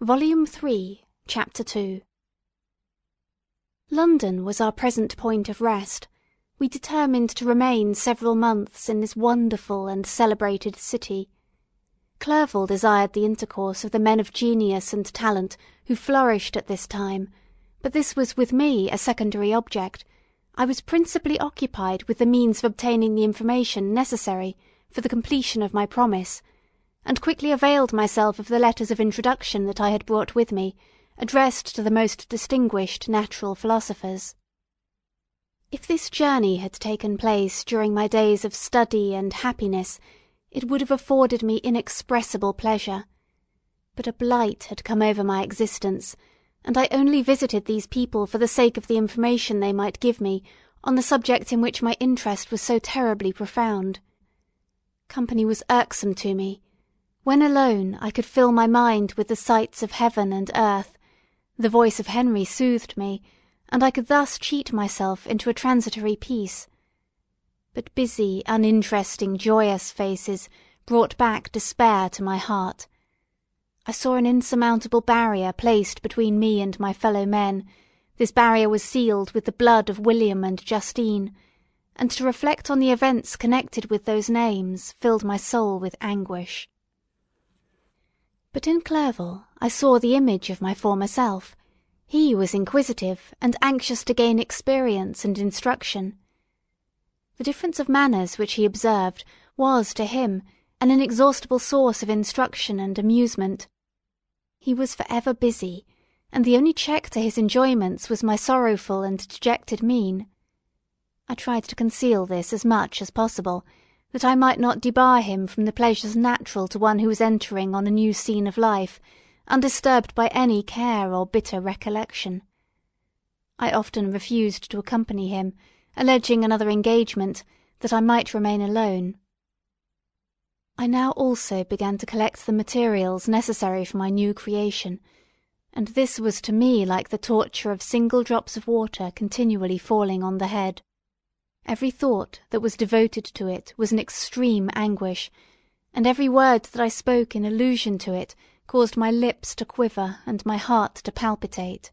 Volume Three, Chapter II London was our present point of rest; we determined to remain several months in this wonderful and celebrated city. Clerval desired the intercourse of the men of genius and talent who flourished at this time, but this was with me a secondary object; I was principally occupied with the means of obtaining the information necessary for the completion of my promise and quickly availed myself of the letters of introduction that I had brought with me, addressed to the most distinguished natural philosophers. If this journey had taken place during my days of study and happiness, it would have afforded me inexpressible pleasure. But a blight had come over my existence, and I only visited these people for the sake of the information they might give me on the subject in which my interest was so terribly profound. Company was irksome to me when alone, I could fill my mind with the sights of heaven and earth; the voice of Henry soothed me, and I could thus cheat myself into a transitory peace. But busy, uninteresting, joyous faces brought back despair to my heart. I saw an insurmountable barrier placed between me and my fellow men; this barrier was sealed with the blood of William and Justine, and to reflect on the events connected with those names filled my soul with anguish. But in Clerval I saw the image of my former self; he was inquisitive, and anxious to gain experience and instruction. The difference of manners which he observed was to him an inexhaustible source of instruction and amusement. He was for ever busy, and the only check to his enjoyments was my sorrowful and dejected mien. I tried to conceal this as much as possible that I might not debar him from the pleasures natural to one who was entering on a new scene of life, undisturbed by any care or bitter recollection. I often refused to accompany him, alleging another engagement, that I might remain alone. I now also began to collect the materials necessary for my new creation, and this was to me like the torture of single drops of water continually falling on the head. Every thought that was devoted to it was an extreme anguish, and every word that I spoke in allusion to it caused my lips to quiver and my heart to palpitate.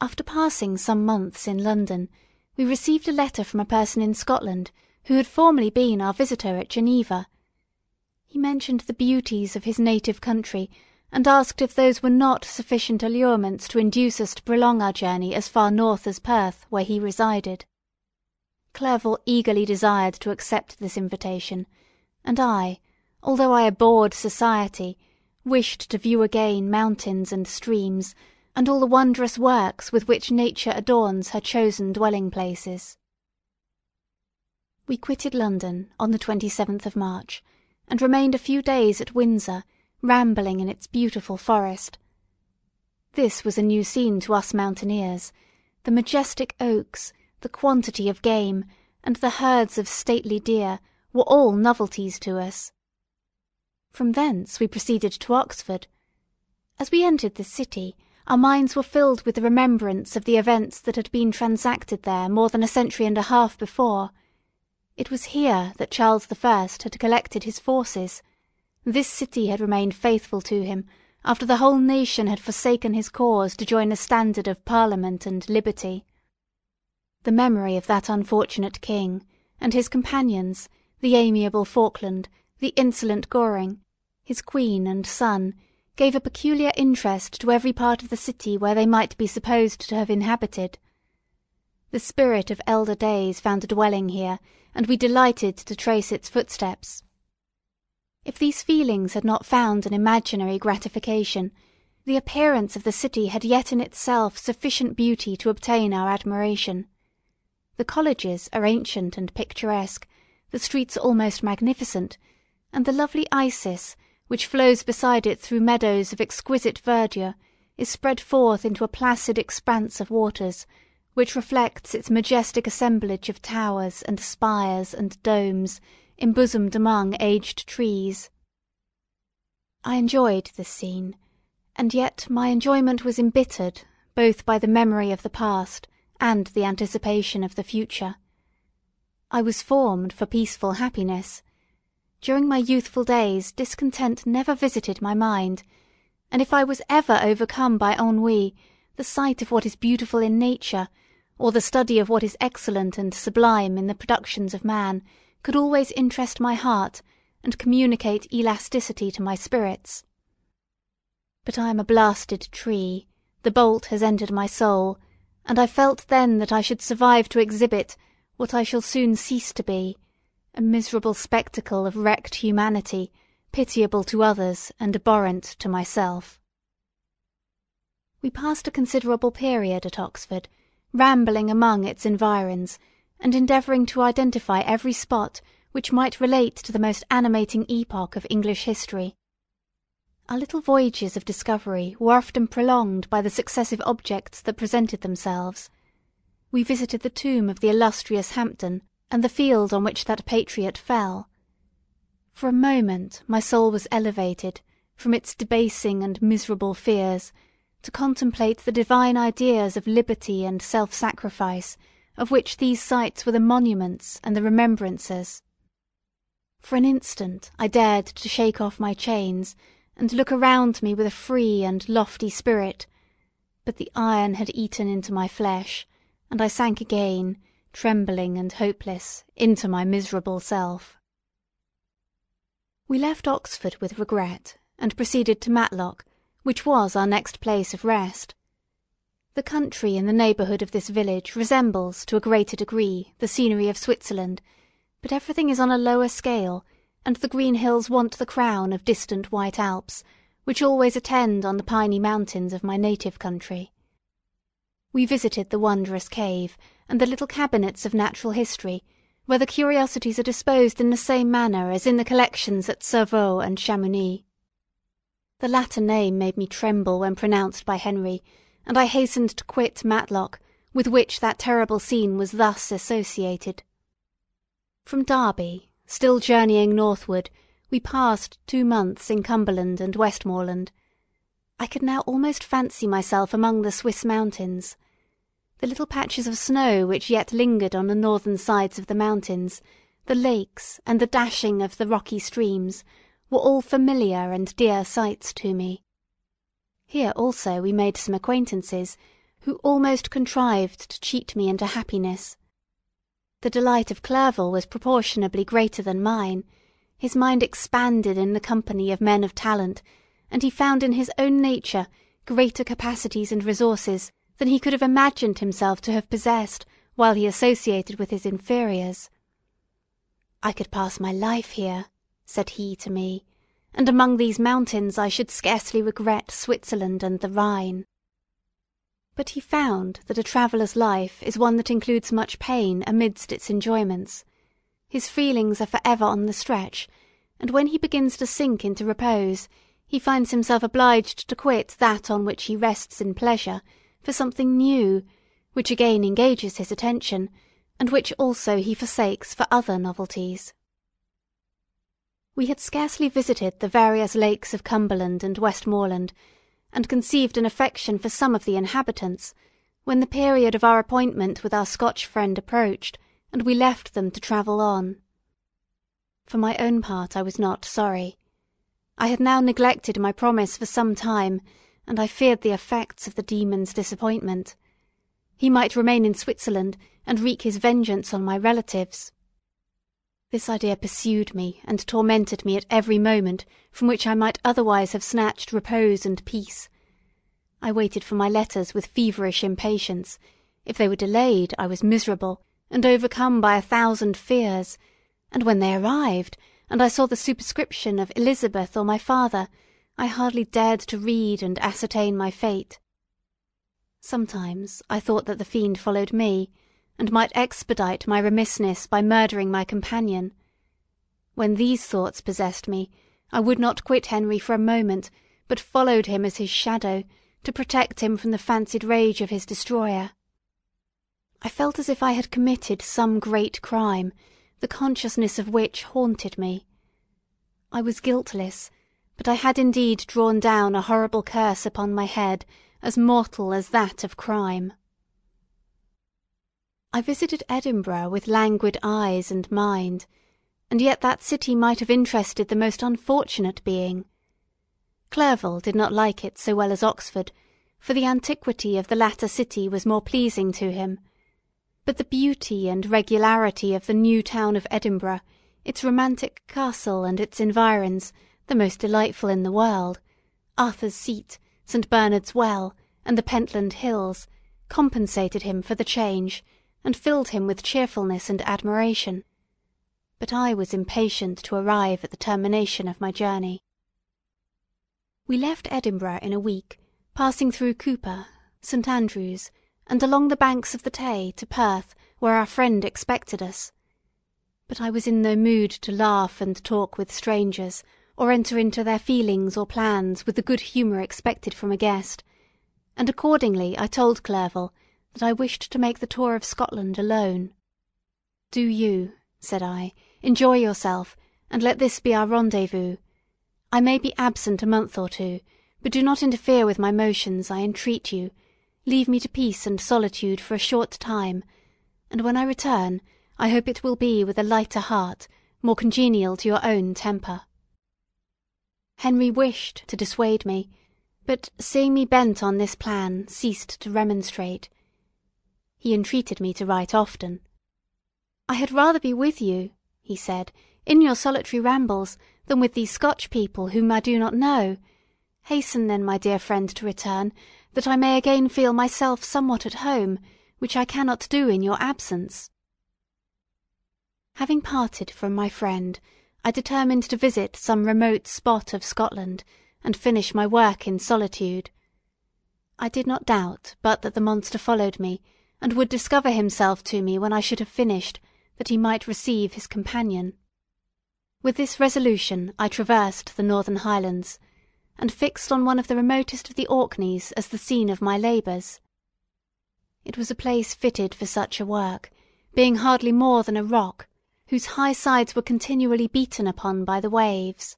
After passing some months in London, we received a letter from a person in Scotland who had formerly been our visitor at Geneva. He mentioned the beauties of his native country, and asked if those were not sufficient allurements to induce us to prolong our journey as far north as Perth, where he resided. Clerval eagerly desired to accept this invitation, and I, although I abhorred society, wished to view again mountains and streams, and all the wondrous works with which Nature adorns her chosen dwelling places. We quitted London on the 27th of March, and remained a few days at Windsor, rambling in its beautiful forest. This was a new scene to us mountaineers; the majestic oaks, the quantity of game, and the herds of stately deer, were all novelties to us. From thence we proceeded to Oxford. As we entered the city, our minds were filled with the remembrance of the events that had been transacted there more than a century and a half before. It was here that Charles the First had collected his forces; this city had remained faithful to him after the whole nation had forsaken his cause to join the standard of Parliament and liberty. The memory of that unfortunate king, and his companions, the amiable Falkland, the insolent Goring, his queen and son, gave a peculiar interest to every part of the city where they might be supposed to have inhabited. The spirit of elder days found a dwelling here, and we delighted to trace its footsteps. If these feelings had not found an imaginary gratification, the appearance of the city had yet in itself sufficient beauty to obtain our admiration. The colleges are ancient and picturesque, the streets almost magnificent, and the lovely Isis, which flows beside it through meadows of exquisite verdure, is spread forth into a placid expanse of waters, which reflects its majestic assemblage of towers and spires and domes, embosomed among aged trees. I enjoyed this scene, and yet my enjoyment was embittered both by the memory of the past and the anticipation of the future. I was formed for peaceful happiness. During my youthful days discontent never visited my mind, and if I was ever overcome by ennui, the sight of what is beautiful in nature, or the study of what is excellent and sublime in the productions of man, could always interest my heart and communicate elasticity to my spirits. But I am a blasted tree, the bolt has entered my soul, and I felt then that I should survive to exhibit what I shall soon cease to be, a miserable spectacle of wrecked humanity, pitiable to others and abhorrent to myself. We passed a considerable period at Oxford, rambling among its environs, and endeavouring to identify every spot which might relate to the most animating epoch of English history. Our little voyages of discovery were often prolonged by the successive objects that presented themselves. We visited the tomb of the illustrious Hampden, and the field on which that patriot fell. For a moment my soul was elevated, from its debasing and miserable fears, to contemplate the divine ideas of liberty and self-sacrifice, of which these sites were the monuments and the remembrances. For an instant I dared to shake off my chains, and look around me with a free and lofty spirit, but the iron had eaten into my flesh, and I sank again, trembling and hopeless, into my miserable self. We left Oxford with regret, and proceeded to Matlock, which was our next place of rest. The country in the neighbourhood of this village resembles to a greater degree the scenery of Switzerland, but everything is on a lower scale, and the green hills want the crown of distant white Alps, which always attend on the piny mountains of my native country. We visited the wondrous cave, and the little cabinets of natural history, where the curiosities are disposed in the same manner as in the collections at Servox and Chamounix. The latter name made me tremble when pronounced by Henry, and I hastened to quit Matlock, with which that terrible scene was thus associated. From Derby, still journeying northward, we passed two months in Cumberland and Westmoreland. I could now almost fancy myself among the Swiss mountains. The little patches of snow which yet lingered on the northern sides of the mountains, the lakes, and the dashing of the rocky streams, were all familiar and dear sights to me. Here also we made some acquaintances, who almost contrived to cheat me into happiness. The delight of Clerval was proportionably greater than mine; his mind expanded in the company of men of talent, and he found in his own nature greater capacities and resources than he could have imagined himself to have possessed while he associated with his inferiors. I could pass my life here said he to me, and among these mountains I should scarcely regret Switzerland and the Rhine. But he found that a traveller's life is one that includes much pain amidst its enjoyments. His feelings are for ever on the stretch, and when he begins to sink into repose, he finds himself obliged to quit that on which he rests in pleasure, for something new, which again engages his attention, and which also he forsakes for other novelties. We had scarcely visited the various lakes of Cumberland and Westmoreland, and conceived an affection for some of the inhabitants, when the period of our appointment with our Scotch friend approached, and we left them to travel on. For my own part I was not sorry. I had now neglected my promise for some time, and I feared the effects of the demon's disappointment. He might remain in Switzerland and wreak his vengeance on my relatives. This idea pursued me and tormented me at every moment from which I might otherwise have snatched repose and peace. I waited for my letters with feverish impatience; if they were delayed I was miserable, and overcome by a thousand fears; and when they arrived, and I saw the superscription of Elizabeth or my father, I hardly dared to read and ascertain my fate. Sometimes I thought that the fiend followed me and might expedite my remissness by murdering my companion. When these thoughts possessed me, I would not quit Henry for a moment, but followed him as his shadow, to protect him from the fancied rage of his destroyer. I felt as if I had committed some great crime, the consciousness of which haunted me. I was guiltless, but I had indeed drawn down a horrible curse upon my head, as mortal as that of crime. I visited Edinburgh with languid eyes and mind, and yet that city might have interested the most unfortunate being. Clerval did not like it so well as Oxford, for the antiquity of the latter city was more pleasing to him; but the beauty and regularity of the new town of Edinburgh, its romantic castle and its environs, the most delightful in the world, Arthur's Seat, St. Bernard's Well, and the Pentland Hills, compensated him for the change, and filled him with cheerfulness and admiration. But I was impatient to arrive at the termination of my journey. We left Edinburgh in a week, passing through Coupar, St. Andrews, and along the banks of the Tay to Perth, where our friend expected us. But I was in no mood to laugh and talk with strangers, or enter into their feelings or plans with the good humour expected from a guest, and accordingly I told Clerval that I wished to make the tour of Scotland alone. "Do you," said I, "enjoy yourself, and let this be our rendezvous. I may be absent a month or two, but do not interfere with my motions, I entreat you; leave me to peace and solitude for a short time, and when I return, I hope it will be with a lighter heart, more congenial to your own temper." Henry wished to dissuade me, but seeing me bent on this plan, ceased to remonstrate. He entreated me to write often. "I had rather be with you," he said, "in your solitary rambles, than with these Scotch people whom I do not know. Hasten then, my dear friend, to return, that I may again feel myself somewhat at home, which I cannot do in your absence." Having parted from my friend, I determined to visit some remote spot of Scotland, and finish my work in solitude. I did not doubt but that the monster followed me, and would discover himself to me when I should have finished, that he might receive his companion. With this resolution I traversed the northern Highlands, and fixed on one of the remotest of the Orkneys as the scene of my labours. It was a place fitted for such a work, being hardly more than a rock, whose high sides were continually beaten upon by the waves.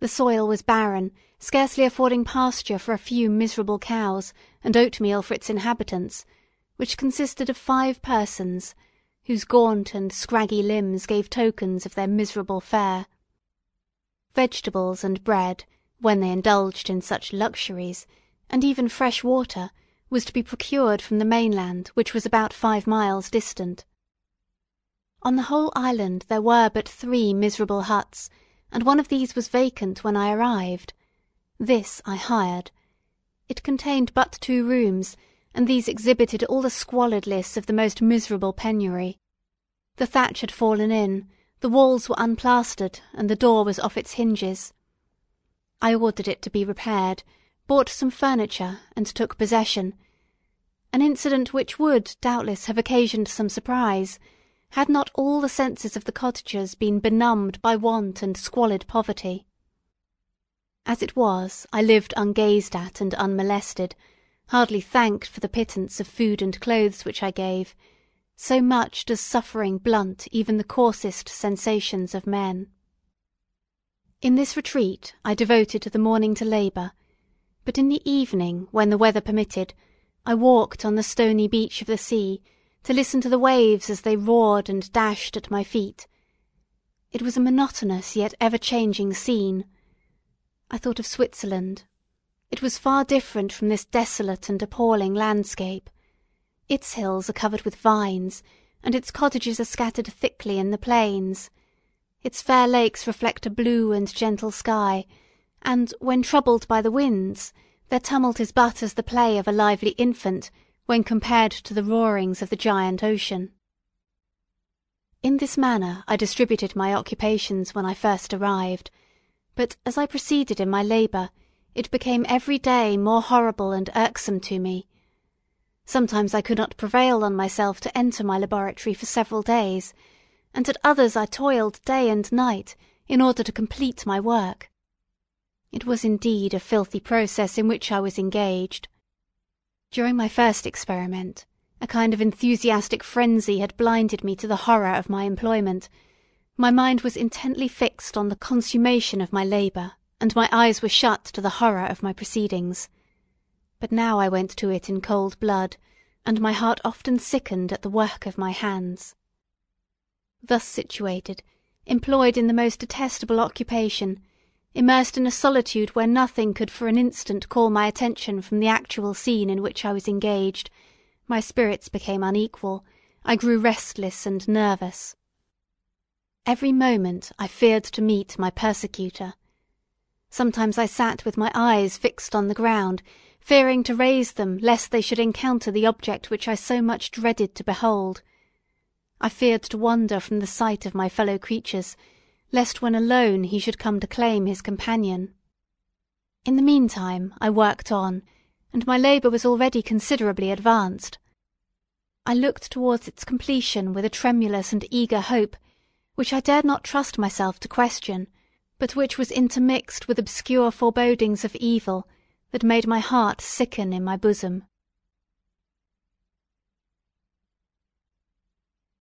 The soil was barren, scarcely affording pasture for a few miserable cows, and oatmeal for its inhabitants, which consisted of five persons, whose gaunt and scraggy limbs gave tokens of their miserable fare. Vegetables and bread, when they indulged in such luxuries, and even fresh water, was to be procured from the mainland, which was about five miles distant. On the whole island there were but three miserable huts, and one of these was vacant when I arrived. This I hired. It contained but two rooms, and these exhibited all the squalidness of the most miserable penury. The thatch had fallen in, the walls were unplastered, and the door was off its hinges. I ordered it to be repaired, bought some furniture, and took possession; an incident which would, doubtless, have occasioned some surprise, had not all the senses of the cottagers been benumbed by want and squalid poverty. As it was, I lived ungazed at and unmolested hardly thanked for the pittance of food and clothes which I gave, so much does suffering blunt even the coarsest sensations of men. In this retreat I devoted the morning to labour, but in the evening, when the weather permitted, I walked on the stony beach of the sea, to listen to the waves as they roared and dashed at my feet. It was a monotonous yet ever changing scene. I thought of Switzerland, it was far different from this desolate and appalling landscape. Its hills are covered with vines, and its cottages are scattered thickly in the plains. Its fair lakes reflect a blue and gentle sky, and, when troubled by the winds, their tumult is but as the play of a lively infant when compared to the roarings of the giant ocean. In this manner I distributed my occupations when I first arrived, but as I proceeded in my labour, it became every day more horrible and irksome to me. Sometimes I could not prevail on myself to enter my laboratory for several days, and at others I toiled day and night in order to complete my work. It was indeed a filthy process in which I was engaged. During my first experiment, a kind of enthusiastic frenzy had blinded me to the horror of my employment. My mind was intently fixed on the consummation of my labour and my eyes were shut to the horror of my proceedings. But now I went to it in cold blood, and my heart often sickened at the work of my hands. Thus situated, employed in the most detestable occupation, Immersed in a solitude where nothing could for an instant call my attention from the actual scene in which I was engaged, my spirits became unequal, I grew restless and nervous. Every moment I feared to meet my persecutor. Sometimes I sat with my eyes fixed on the ground, fearing to raise them lest they should encounter the object which I so much dreaded to behold. I feared to wander from the sight of my fellow creatures, lest when alone he should come to claim his companion. In the meantime I worked on, and my labour was already considerably advanced. I looked towards its completion with a tremulous and eager hope, which I dared not trust myself to question, but which was intermixed with obscure forebodings of evil that made my heart sicken in my bosom.